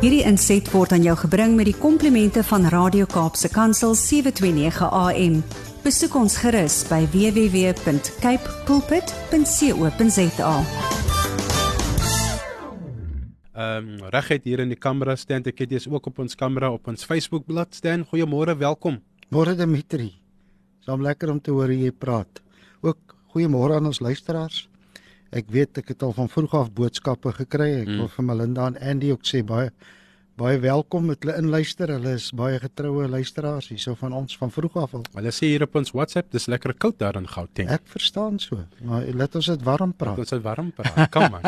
Hierdie inset word aan jou gebring met die komplimente van Radio Kaapse Kansel 729 AM. Besoek ons gerus by www.cape pulpit.co.za. Ehm um, reguit hier in die kamera staan ek het jy's ook op ons kamera op ons Facebook bladsy staan. Goeiemôre, welkom. Môre Dimitri. Saam lekker om te hoor hoe jy praat. Ook goeiemôre aan ons luisteraars. Ek weet ek het al van vroeg af boodskappe gekry. Ek mm. wil vir Melinda en Andy ook sê baie baie welkom met hulle inluister. Hulle is baie getroue luisteraars hierso van ons van vroeg af al. Hulle sê hier op ons WhatsApp, dis lekker koud daar in Gauteng. Ek verstaan so. Maar laat ons dit warm praat. Ons dit warm praat. Kom man.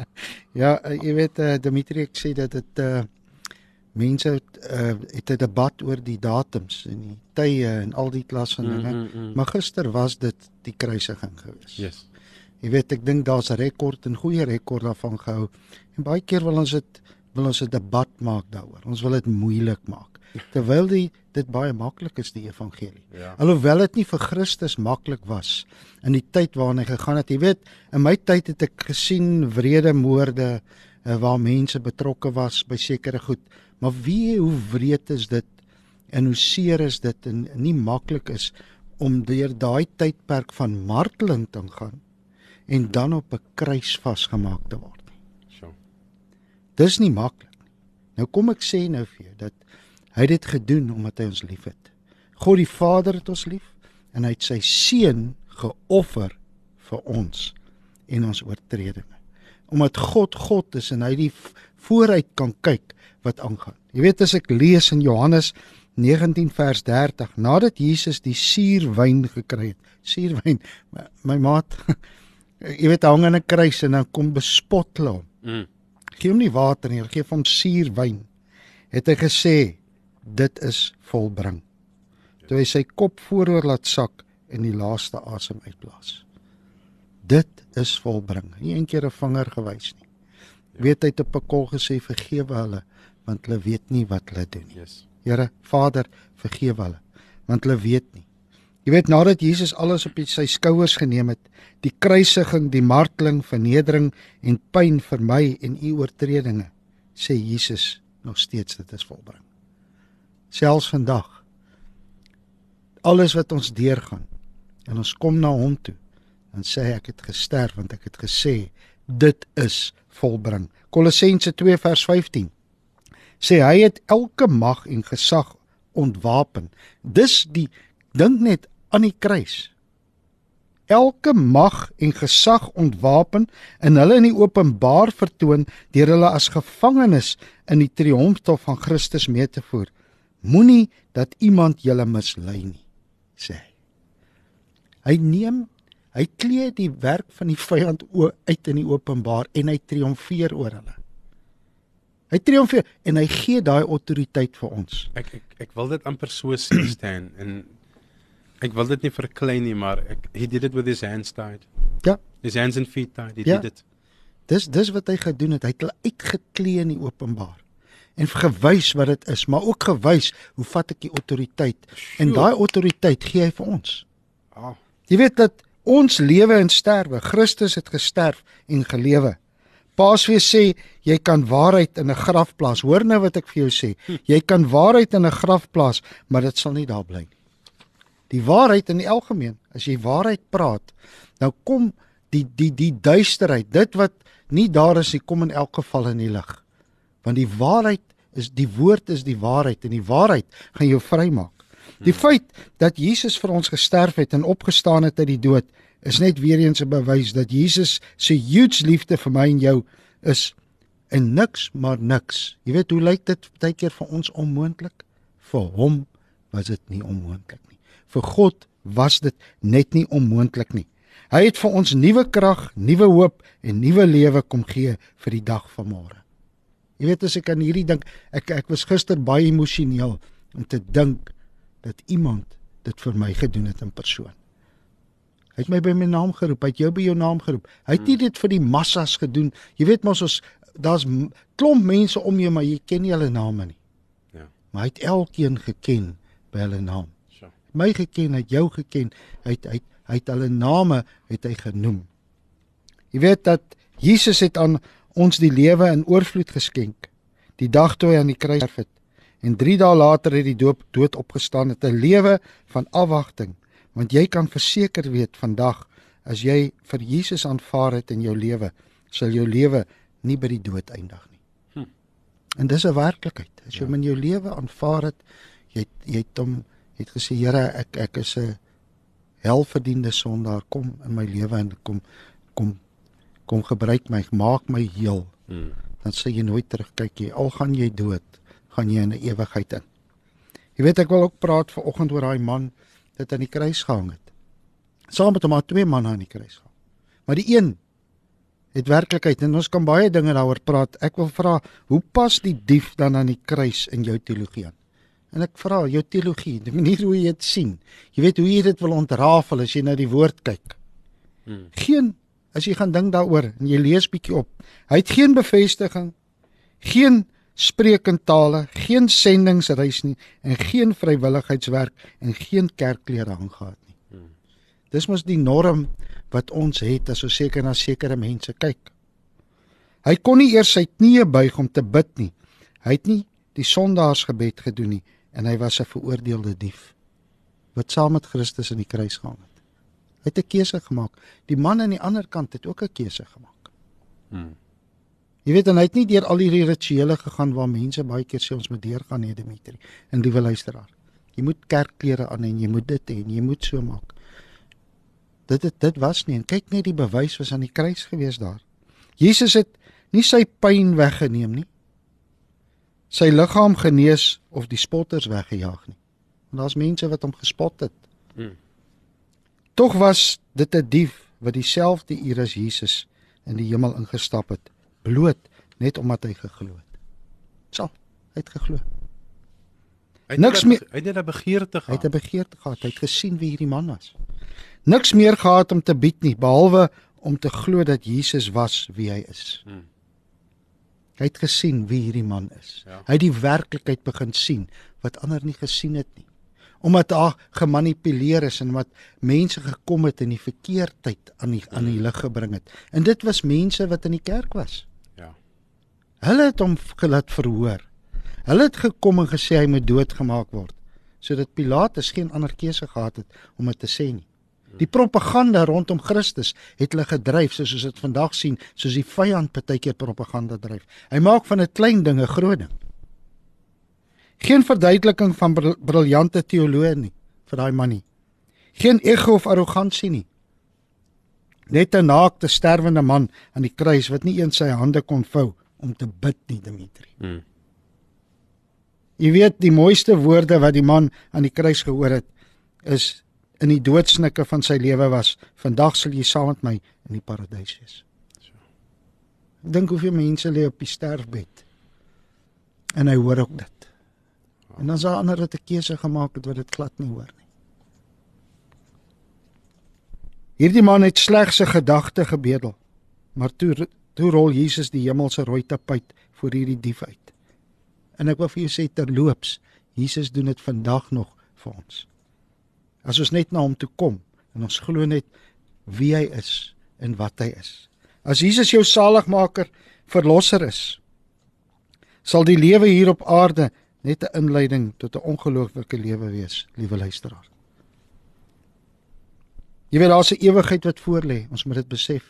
ja, uh, jy weet uh, Dimitri ek sê dat dit uh mense het, uh, het 'n debat oor die datums en die tye en al die klas van dinge. Mm, mm, mm. Maar gister was dit die kruisiging gewees. Yes. Jy weet ek dink daar's 'n rekord en goeie rekord daarvan gehou. En baie keer wil ons dit wil ons 'n debat maak daaroor. Ons wil dit moeilik maak. Terwyl die dit baie maklik is die evangelie. Ja. Alhoewel dit nie vir Christus maklik was in die tyd waarin hy gegaan het. Jy weet, in my tyd het ek gesien wrede moorde uh, waar mense betrokke was by sekere goed. Maar wie hoe wreed is dit en hoe seer is dit en nie maklik is om deur daai tydperk van marteling te gaan en dan op 'n kruis vasgemaak te word nie. So. Dis nie maklik nie. Nou kom ek sê nou vir jou dat hy dit gedoen omdat hy ons liefhet. God die Vader het ons lief en hy het sy seun geoffer vir ons en ons oortredinge. Omdat God God is en hy die vooruit kan kyk wat aangaan. Jy weet as ek lees in Johannes 19 vers 30 nadat Jesus die suurwyn gekry het. Suurwyn, my, my maat jy weet hang in 'n kruis en dan kom bespot hulle hom. Mm. Gee hom nie water nie, gee hom suurwyn. Het hy gesê dit is volbring. Toe hy sy kop vooroor laat sak en die laaste asem uitblaas. Dit is volbring. Nie een keer 'n vinger gewys nie. Ja. Weet hy het op 'n kol gesê vergewe hulle want hulle weet nie wat hulle doen nie. Yes. Here, Vader, vergewe hulle want hulle weet nie. Jy weet nadat Jesus alles op sy skouers geneem het, die kruisiging, die marteling, vernedering en pyn vir my en u oortredinge, sê Jesus nog steeds dit is volbring. Selfs vandag alles wat ons deurgaan en ons kom na hom toe, dan sê ek het gesterf want ek het gesê dit is volbring. Kolossense 2 vers 15 sê hy het elke mag en gesag ontwapen. Dis die dink net aan die kruis. Elke mag en gesag ontwapen en hulle in die openbaar vertoon deur hulle as gevangenes in die triomfstof van Christus mee te voer. Moenie dat iemand julle mislei nie, sê hy. Hy neem hy klee die werk van die vyand uit in die openbaar en hy triomfeer oor hulle. Hy triomfeer en hy gee daai autoriteit vir ons. Ek ek ek wil dit amper so sien staan en ek wil dit nie verklein nie, maar ek he did it with his hands tied. Ja. His hands and feet tied. He ja. did it. Dis dis wat hy gedoen het. Hy het hulle uitgeklee in die openbaar en gewys wat dit is, maar ook gewys hoe vat ek die autoriteit sure. en daai autoriteit gee hy vir ons. Ah. Jy weet dat ons lewe en sterwe, Christus het gesterf en gelewe. Paasfees sê jy kan waarheid in 'n graf plaas. Hoor nou wat ek vir jou sê. Jy kan waarheid in 'n graf plaas, maar dit sal nie daar bly nie. Die waarheid in die algemeen, as jy waarheid praat, nou kom die die die duisterheid, dit wat nie daar is nie, kom in elk geval in die lig. Want die waarheid is die woord is die waarheid en die waarheid gaan jou vrymaak. Die feit dat Jesus vir ons gesterf het en opgestaan het uit die dood, is net weer eens 'n bewys dat Jesus se huge liefde vir my en jou is en niks maar niks. Jy weet hoe lyk dit baie keer vir ons onmoontlik? Vir hom was dit nie onmoontlik nie. Vir God was dit net nie onmoontlik nie. Hy het vir ons nuwe krag, nuwe hoop en nuwe lewe kom gee vir die dag van môre. Jy weet as ek aan hierdie dink, ek ek was gister baie emosioneel om te dink dat iemand dit vir my gedoen het in persoon. Hy het my by my naam geroep, hy het jou by jou naam geroep. Hy het nie dit vir die massas gedoen. Jy weet mos ons daar's klomp mense om jou maar jy ken nie hulle name nie. Ja. Maar hy het elkeen geken by hulle naam. My geken, hy het jou geken. Hy het hy het, hy het hulle name het hy genoem. Jy weet dat Jesus het aan ons die lewe in oorvloed geskenk. die dag toe hy aan die kruis sterf het. En 3 dae later het die doop dood opgestaan het 'n lewe van afwagting, want jy kan verseker weet vandag as jy vir Jesus aanvaar het in jou lewe, sal jou lewe nie by die dood eindig nie. Hm. En dis 'n werklikheid. As jy ja. hom in jou lewe aanvaar het, jy jy het hom het gesê Here, ek ek is 'n helverdiende sondaar, kom in my lewe en kom kom kom gebruik my, maak my heel. Hmm. Dan sê jy nooit terugkyk jy al gaan jy dood, gaan jy in 'n ewigheid in. Jy weet ek wil ook praat ver oggend oor daai man wat aan die kruis gehang het. Saam met hom maar twee manne aan die kruis gehang. Maar die een het werklikheid en ons kan baie dinge daaroor praat. Ek wil vra, hoe pas die dief dan aan die kruis in jou teologie aan? En ek vra jou teologie, die manier hoe jy dit sien. Jy weet hoe jy dit wil ontrafel as jy na die woord kyk. Hmm. Geen as jy gaan dink daaroor en jy lees bietjie op. Hy het geen bevestiging, geen spreekentale, geen sendingsreis nie en geen vrywilligheidswerk en geen kerkklere aangegaan nie. Hmm. Dis mos die norm wat ons het as ons seker na sekere mense kyk. Hy kon nie eers sy knieë buig om te bid nie. Hy het nie die sondaarsgebed gedoen nie en hy was 'n veroordeelde dief wat saam met Christus in die kruis gehang het. Hy het 'n keuse gemaak. Die man aan die ander kant het ook 'n keuse gemaak. Hmm. Jy weet en hy het nie deur al hierdie rituele gegaan waar mense baie keer sê ons moet deurgaan nee Dimitri en liewe luisteraar. Jy moet kerkklere aan en jy moet dit hê en jy moet so maak. Dit dit dit was nie en kyk net die bewys was aan die kruis gewees daar. Jesus het nie sy pyn weggeneem nie sy liggaam genees of die spotters weggejaag nie. Want daar's mense wat hom gespot het. Hmm. Tog was dit 'n dief wat dieselfde uur as Jesus in die hemel ingestap het, bloot net omdat hy geglo het. So, hy het geglo. Hy het niks meer hy het 'n begeerte gehad. Hy het 'n begeerte gehad. Hy het gesien wie hierdie man was. Niks meer gehad om te bied nie behalwe om te glo dat Jesus was wie hy is. Hmm. Hy het gesien wie hierdie man is. Ja. Hy het die werklikheid begin sien wat ander nie gesien het nie. Omdat daar gemanipuleer is en wat mense gekom het in die verkeerdheid aan die aan die lig gebring het. En dit was mense wat in die kerk was. Ja. Hulle het hom gelaat verhoor. Hulle het gekom en gesê hy moet doodgemaak word sodat Pilatus geen ander keuse gehad het om dit te sê nie. Die propaganda rondom Christus het hulle gedryf soos ons dit vandag sien, soos die vyand partykeer propaganda dryf. Hy maak van 'n klein ding 'n groot ding. Geen verduideliking van briljante teoloë nie vir daai man nie. Geen ego of arrogansie nie. Net 'n naakte sterwende man aan die kruis wat nie eens sy hande kon vou om te bid nie, Dimitri. Hmm. Jy weet die mooiste woorde wat die man aan die kruis gehoor het is in die doodsnikke van sy lewe was, vandag sal jy saam met my in die paradys wees. So. Dink hoeveel mense lê op die sterfbed. En hy hoor ook dit. En dan sal ander dit 'n keuse gemaak het wat dit glad nie hoor nie. Hierdie man het slegs 'n gedagte gebedel, maar toe toe rol Jesus die hemelse rooi tapuit voor hierdie dief uit. En ek wil vir jou sê terloops, Jesus doen dit vandag nog vir ons. As ons net na hom toe kom en ons glo net wie hy is en wat hy is. As Jesus jou saligmaker, verlosser is, sal die lewe hier op aarde net 'n inleiding tot 'n ongelooflike lewe wees, liewe luisteraar. Jy weet daar's 'n ewigheid wat voorlê, ons moet dit besef.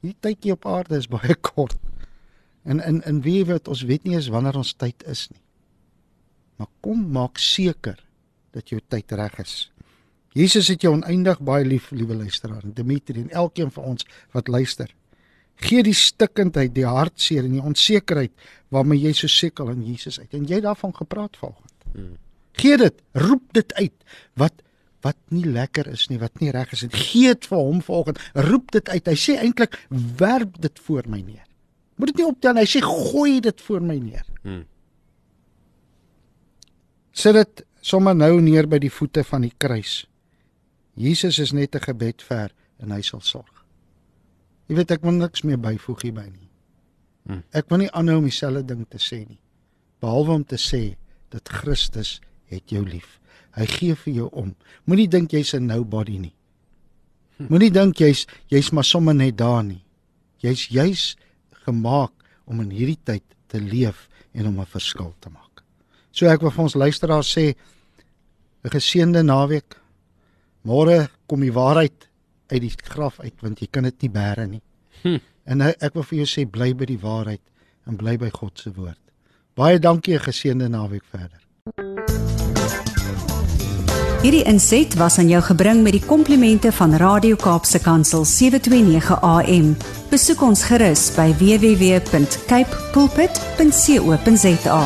Hierdie tydjie op aarde is baie kort. En in in wie weet ons weet nie eens wanneer ons tyd is nie. Maar kom maak seker dat jou tyd reg is. Jesus het jou oneindig baie lief, liewe luisteraar, Dimitri en elkeen van ons wat luister. Gee die stikkindheid, die hartseer en die onsekerheid waarmee jy so sekel aan Jesus uit. En jy daarvan gepraat vanoggend. Hmm. Gee dit, roep dit uit wat wat nie lekker is nie, wat nie reg is nie. Gee dit vir hom vanoggend. Roep dit uit. Hy sê eintlik werp dit voor my neer. Moet dit nie optel nie. Hy sê gooi dit voor my neer. Hmm. Sit dit sommer nou neer by die voete van die kruis. Jesus is net 'n gebed ver en hy sal sorg. Jy weet ek wil niks meer byvoeg hierby nie. Hmm. Ek wil nie aanhou om dieselfde ding te sê nie. Behalwe om te sê dat Christus het jou lief. Hy gee vir jou om. Moenie dink jy's 'n nobody nie. Hm. Moenie dink jy's jy's maar sommer net daar nie. Jy's juis gemaak om in hierdie tyd te leef en om 'n verskil te maak. So ek wil vir ons luisteraars sê 'n geseënde naweek. Môre kom die waarheid uit die graf uit want jy kan dit nie bære nie. Hm. En ek wil vir jou sê bly by die waarheid en bly by God se woord. Baie dankie 'n geseënde naweek verder. Hierdie inset was aan jou gebring met die komplimente van Radio Kaapse Kansel 729 AM. Besoek ons gerus by www.cape pulpit.co.za.